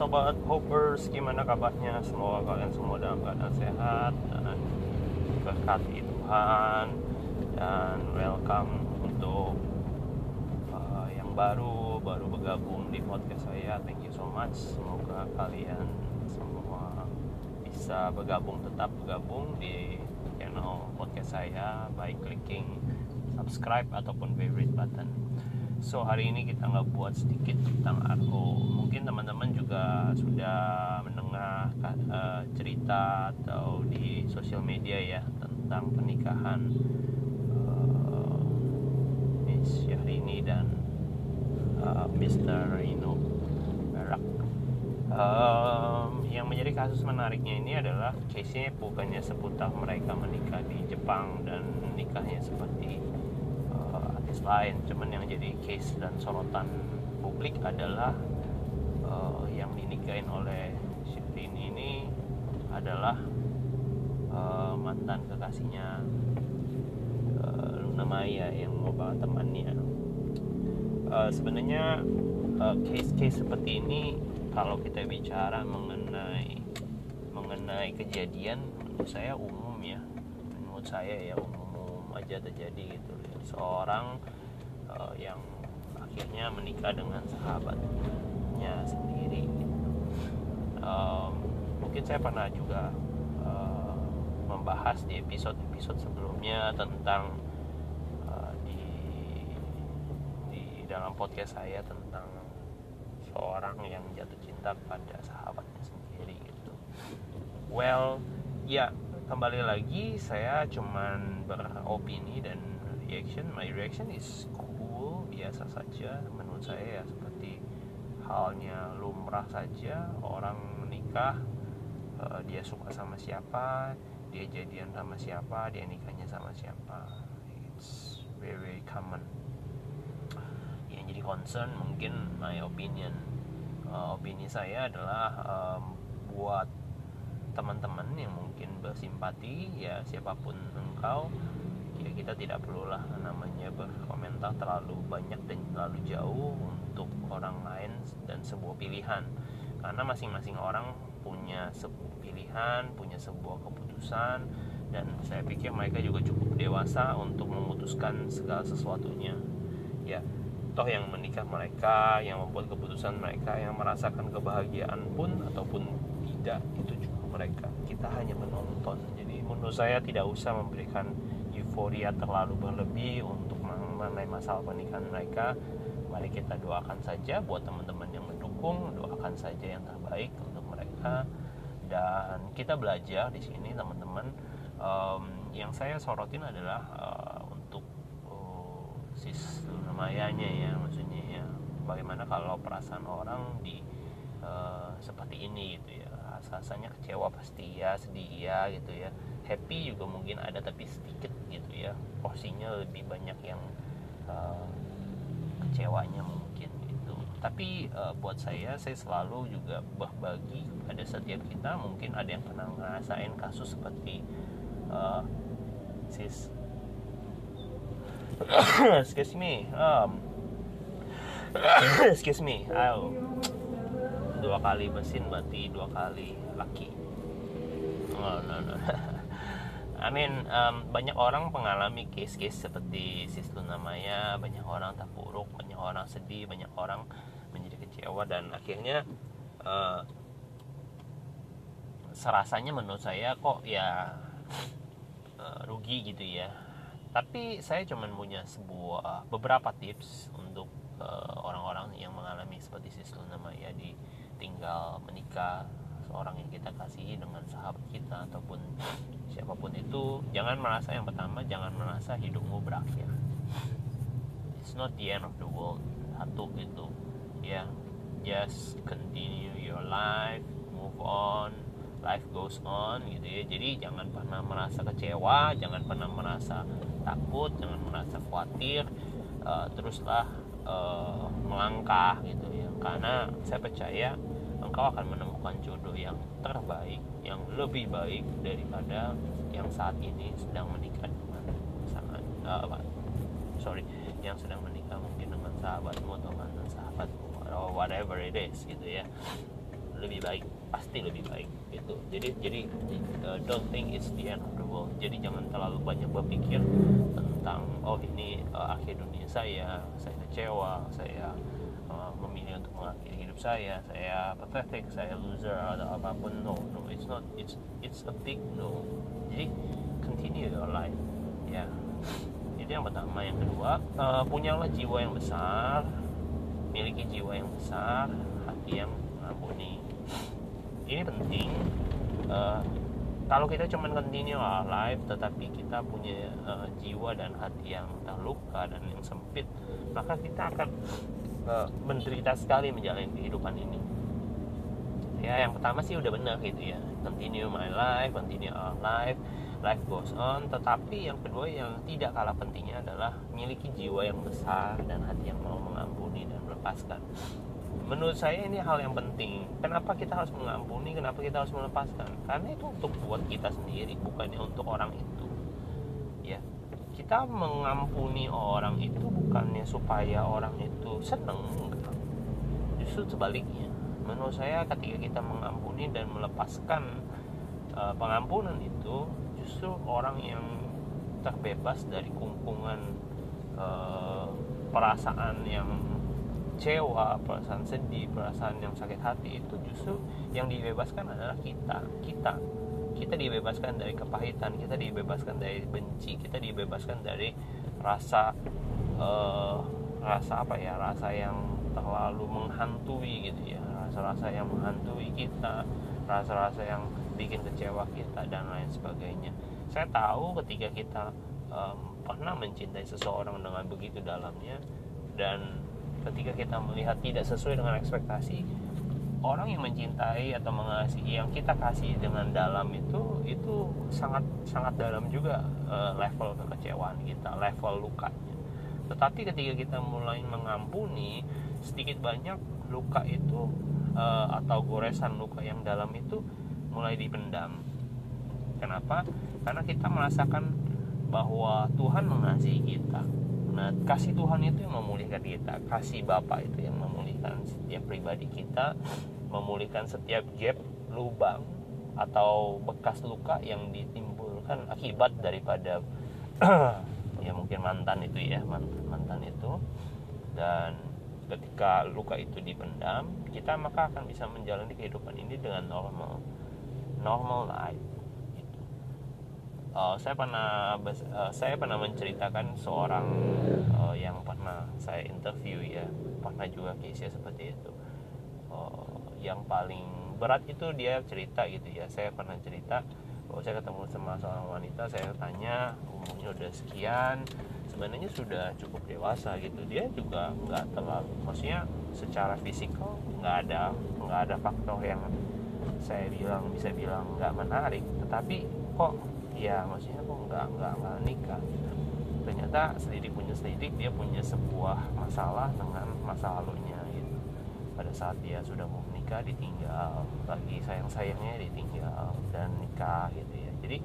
sobat Hopers, gimana kabarnya? Semoga kalian semua dalam keadaan sehat dan diberkati Tuhan dan welcome untuk uh, yang baru baru bergabung di podcast saya. Thank you so much. Semoga kalian semua bisa bergabung tetap bergabung di channel podcast saya by clicking subscribe ataupun favorite button. So hari ini kita nggak buat sedikit tentang aku. Mungkin teman-teman juga sudah mendengar uh, cerita atau di sosial media ya tentang pernikahan uh, Miss Syahrini dan uh, Mr. Rino Barak. Um, yang menjadi kasus menariknya ini adalah case-nya bukannya seputar mereka menikah di Jepang dan nikahnya seperti artis lain cuman yang jadi case dan sorotan publik adalah uh, yang dinikahin oleh Syahrini ini adalah uh, mantan kekasihnya uh, Luna Maya yang merupakan temannya. Uh, sebenarnya case-case seperti ini kalau kita bicara mengenai mengenai kejadian menurut saya umum ya. Menurut saya ya umum aja terjadi gitu seorang uh, yang akhirnya menikah dengan sahabatnya sendiri um, mungkin saya pernah juga uh, membahas di episode-episode sebelumnya tentang uh, di di dalam podcast saya tentang seorang yang jatuh cinta pada sahabatnya sendiri gitu. Well ya kembali lagi saya cuman beropini dan reaction my reaction is cool biasa saja. Menurut saya ya seperti halnya lumrah saja orang menikah uh, dia suka sama siapa dia jadian sama siapa dia nikahnya sama siapa. It's very very common. Yang jadi concern mungkin my opinion. Uh, opini saya adalah um, buat teman-teman yang mungkin bersimpati ya siapa pun engkau ya kita tidak perlulah namanya berkomentar terlalu banyak dan terlalu jauh untuk orang lain dan sebuah pilihan. Karena masing-masing orang punya sebuah pilihan punya sebuah keputusan dan saya pikir mereka juga cukup dewasa untuk memutuskan segala sesuatunya. Ya toh yang menikah mereka yang membuat keputusan mereka yang merasakan kebahagiaan pun ataupun tidak itu juga mereka. Kita hanya menonton. Jadi menurut saya tidak usah memberikan euforia terlalu berlebih untuk mengenai masalah pernikahan mereka mari kita doakan saja buat teman-teman yang mendukung doakan saja yang terbaik untuk mereka. Dan kita belajar di sini teman-teman. Um, yang saya sorotin adalah uh, untuk uh, sis mayanya ya maksudnya ya. Bagaimana kalau perasaan orang di uh, seperti ini gitu ya rasanya kecewa pasti ya sedih ya gitu ya. Happy juga mungkin ada tapi sedikit gitu ya. Porsinya lebih banyak yang uh, kecewanya mungkin gitu. Tapi uh, buat saya saya selalu juga berbagi. Pada setiap kita mungkin ada yang pernah ngerasain kasus seperti uh, sis. Excuse me um, excuse me oh. Dua kali mesin berarti dua kali laki oh, no, no. I mean um, banyak orang mengalami case-case seperti sis namanya banyak orang terpuruk banyak orang sedih banyak orang menjadi kecewa dan akhirnya uh, serasanya menurut saya kok ya uh, rugi gitu ya tapi saya cuma punya sebuah beberapa tips untuk uh, orang-orang yang mengalami seperti sis namanya ditinggal menikah seorang yang kita kasihi dengan sahabat kita ataupun siapa pun itu jangan merasa yang pertama jangan merasa hidupmu berakhir. It's not the end of the world. Satu itu ya yeah, just continue your life move on life goes on gitu ya. Jadi jangan pernah merasa kecewa jangan pernah merasa takut jangan merasa khawatir. Uh, teruslah uh, melangkah gitu ya. Karena saya percaya engkau akan menemukan jodoh yang terbaik yang lebih baik daripada yang saat ini sedang menikah dengan pasangan uh, sorry yang sedang menikah mungkin dengan sahabatmu atau mantan sahabatmu atau whatever it is gitu ya. Lebih baik pasti lebih baik gitu. Jadi jadi uh, don't think it's the end of the world. Jadi jangan terlalu banyak berpikir tentang oh ini uh, akhir dunia saya saya kecewa saya uh, memilih untuk mengakhiri hidup saya saya pathetic saya loser atau apa pun no no it's not it's it's a big no. Jadi continue your life ya. Itu yang pertama. Yang kedua uh, punyalah jiwa yang besar miliki jiwa yang besar hati yang mengampuni ini penting uh, kalau kita cuma continue our life tetapi kita punya uh, jiwa dan hati yang terluka dan yang sempit maka kita akan uh, menderita sekali menjalani kehidupan ini. Ya yang pertama sih udah benar gitu ya. Continue my life continue our life life goes on. Tetapi yang kedua yang tidak kalah pentingnya adalah miliki jiwa yang besar dan hati yang mau mengampuni dan melepaskan. Menurut saya ini hal yang penting. Kenapa kita harus mengampuni? Kenapa kita harus melepaskan? Karena itu untuk buat kita sendiri bukannya untuk orang itu kita mengampuni orang itu bukannya supaya orang itu seneng enggak justru sebaliknya menurut saya ketika kita mengampuni dan melepaskan uh, pengampunan itu justru orang yang terbebas dari kungkungan uh, perasaan yang kecewa, perasaan sedih, perasaan yang sakit hati itu justru yang dibebaskan adalah kita, kita. Kita dibebaskan dari kepahitan, kita dibebaskan dari benci, kita dibebaskan dari rasa uh, rasa apa ya, rasa yang terlalu menghantui gitu ya, rasa-rasa yang menghantui kita, rasa-rasa yang bikin kecewa kita dan lain sebagainya. Saya tahu ketika kita um, pernah mencintai seseorang dengan begitu dalamnya dan ketika kita melihat tidak sesuai dengan ekspektasi orang yang mencintai atau mengasihi yang kita kasih dengan dalam itu itu sangat sangat dalam juga uh, level kekecewaan kita level lukanya tetapi ketika kita mulai mengampuni sedikit banyak luka itu uh, atau goresan luka yang dalam itu mulai dipendam. Kenapa? Karena kita merasakan bahwa Tuhan mengasihi kita. Nah, kasih Tuhan itu yang memulihkan kita, kasih Bapa itu yang memulihkan setiap pribadi kita, memulihkan setiap gap, lubang atau bekas luka yang ditimbulkan akibat daripada ya mungkin mantan itu ya, mantan mantan itu. Dan ketika luka itu dipendam, kita maka akan bisa menjalani kehidupan ini dengan normal normal life. Uh, saya pernah uh, saya pernah menceritakan seorang uh, yang pernah saya interview ya. Pernah juga case seperti itu. Uh, yang paling berat itu dia cerita gitu ya. Saya pernah cerita bahwa saya ketemu sama seorang wanita saya tanya umurnya udah sekian sebenarnya sudah cukup dewasa gitu. Dia juga nggak terlalu maksudnya secara fisikal nggak ada nggak ada faktor yang saya bilang bisa bilang nggak menarik tetapi kok ya maksudnya kok nggak nggak nggak nikah ternyata selidik punya selidik dia punya sebuah masalah dengan masa lalunya gitu. Pada saat dia sudah mau menikah ditinggal. Lagi sayang sayangnya ditinggal dan nikah gitu ya. Jadi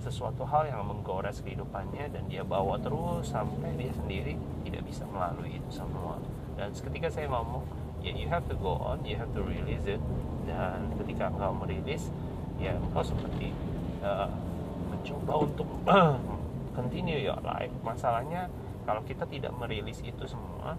sesuatu hal yang menggores kehidupannya dan dia bawa terus sampai dia sendiri tidak bisa melalui itu semua. Dan ketika saya ngomong ya you have to go on you have to release it dan ketika engkau merilis ya engkau seperti uh, mencoba untuk continue your life masalahnya kalau kita tidak merilis itu semua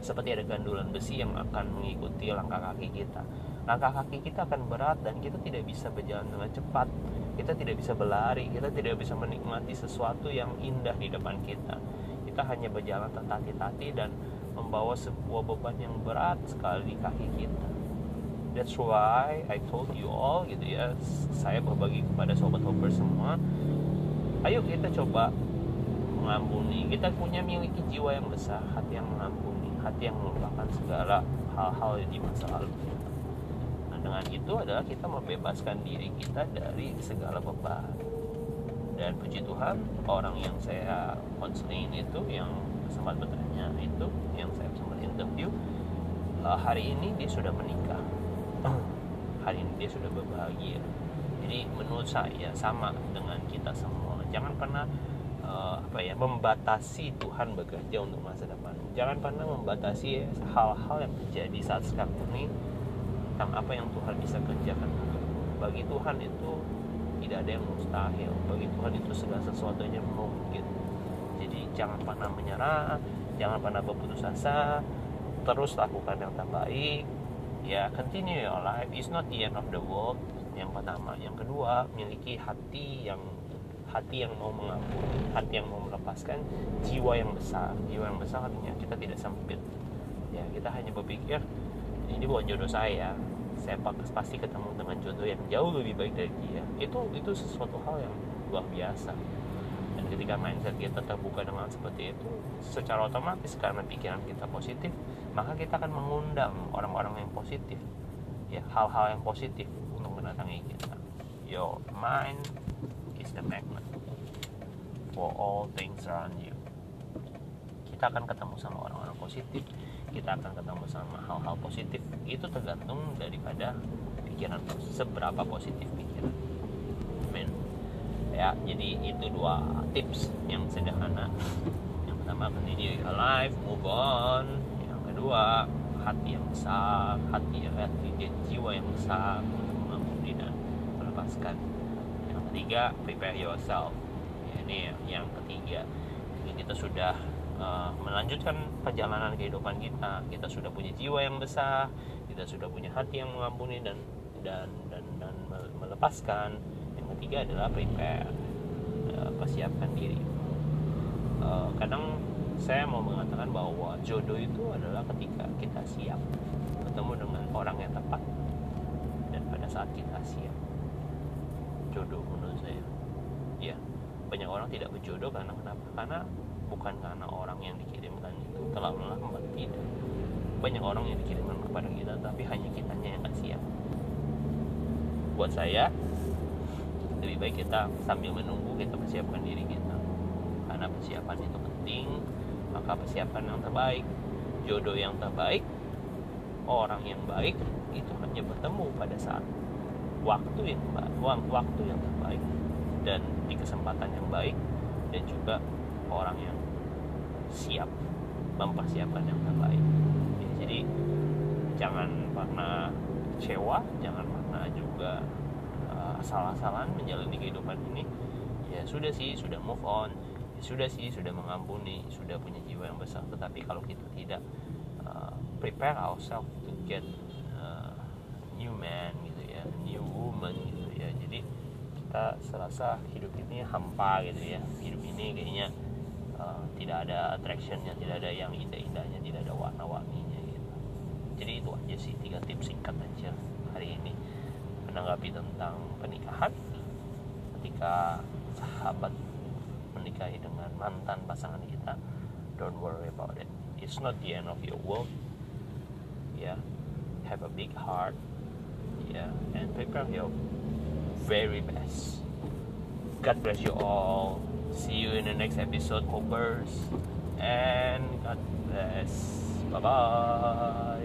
seperti ada gandulan besi yang akan mengikuti langkah kaki kita. Langkah kaki kita akan berat dan kita tidak bisa berjalan dengan cepat. Kita tidak bisa berlari kita tidak bisa menikmati sesuatu yang indah di depan kita. Kita hanya berjalan tertati-tati dan membawa sebuah beban yang berat sekali di kaki kita that's why I told you all gitu ya saya berbagi kepada sobat hopper semua ayo kita coba mengampuni. Kita punya miliki jiwa yang besar hati yang mengampuni hati yang melupakan segala hal-hal di masa lalu nah dengan itu adalah kita membebaskan diri kita dari segala beban. Dan puji Tuhan orang yang saya konseling itu yang sempat bertanya itu yang saya sempat interview uh, hari ini dia sudah menikah hari ini dia sudah berbahagia. Jadi menurut saya sama dengan kita semua. Jangan pernah uh, apa ya membatasi Tuhan bekerja untuk masa depan. Jangan pernah membatasi hal-hal yang terjadi saat sekarang ini tentang apa yang Tuhan bisa kerjakan bagi Tuhan itu tidak ada yang mustahil. Bagi Tuhan itu segala sesuatunya mungkin. Jadi jangan pernah menyerah jangan pernah berputus asa. Terus lakukan yang terbaik ya continue your life. It's not the end of the world. Yang pertama. Yang kedua miliki hati yang hati yang mau mengampuni hati yang mau melepaskan jiwa yang besar. Jiwa yang besar artinya kita tidak sempit. Ya kita hanya berpikir ini bukan jodoh saya. Saya pasti ketemu dengan jodoh yang jauh lebih baik dari dia. Itu itu sesuatu hal yang luar biasa. Dan ketika mindset kita terbuka dengan seperti itu secara otomatis karena pikiran kita positif maka kita akan mengundang orang-orang yang positif. Ya hal-hal yang positif untuk mendatangi kita. Your mind is the magnet for all things around you. Kita akan ketemu sama orang-orang positif. Kita akan ketemu sama hal-hal positif. Itu tergantung daripada pikiran seberapa positif pikiran. Men ya jadi itu dua tips yang sederhana. Yang pertama continue your life. Move on kedua hati yang besar hati hati jiwa yang besar untuk mengampuni dan melepaskan. Yang ketiga prepare yourself. Ini yang ketiga. Kita sudah uh, melanjutkan perjalanan kehidupan kita. Kita sudah punya jiwa yang besar kita sudah punya hati yang mengampuni dan dan dan dan melepaskan. Yang ketiga adalah prepare uh, persiapkan diri. Uh, kadang saya mau mengatakan bahwa jodoh itu adalah ketika kita siap bertemu dengan orang yang tepat dan pada saat kita siap. Jodoh menurut saya. Ya banyak orang tidak berjodoh karena kenapa? Karena bukan karena orang yang dikirimkan itu terlalu lambat tidak. Banyak orang yang dikirimkan kepada kita tapi hanya kitanya yang gak siap. Buat saya lebih baik kita sambil menunggu kita persiapkan diri kita. Karena persiapan itu penting maka persiapan yang terbaik jodoh yang terbaik orang yang baik itu hanya bertemu pada saat waktu yang waktu yang terbaik. Dan di kesempatan yang baik dan juga orang yang siap mempersiapkan yang terbaik. Ya, jadi jangan pernah kecewa jangan pernah juga uh, asal-asalan menjalani kehidupan ini. Ya sudah sih sudah move on ya sudah sih sudah mengampuni sudah punya jiwa yang besar. Tetapi kalau kita tidak uh, prepare ourselves to get uh, new man gitu ya new woman gitu ya. Jadi kita serasa hidup ini hampa gitu ya. Hidup ini kayaknya uh, tidak ada attractionnya tidak ada yang indah-indahnya tidak ada warna-warninya gitu. Jadi itu aja sih tiga tips singkat aja hari ini. Menanggapi tentang pernikahan ketika sahabat menikahi dengan mantan pasangan kita don't worry about it it's not the end of your world yeah have a big heart yeah and prepare your very best. God bless you all. See you in the next episode, hopers. And God bless. Bye bye.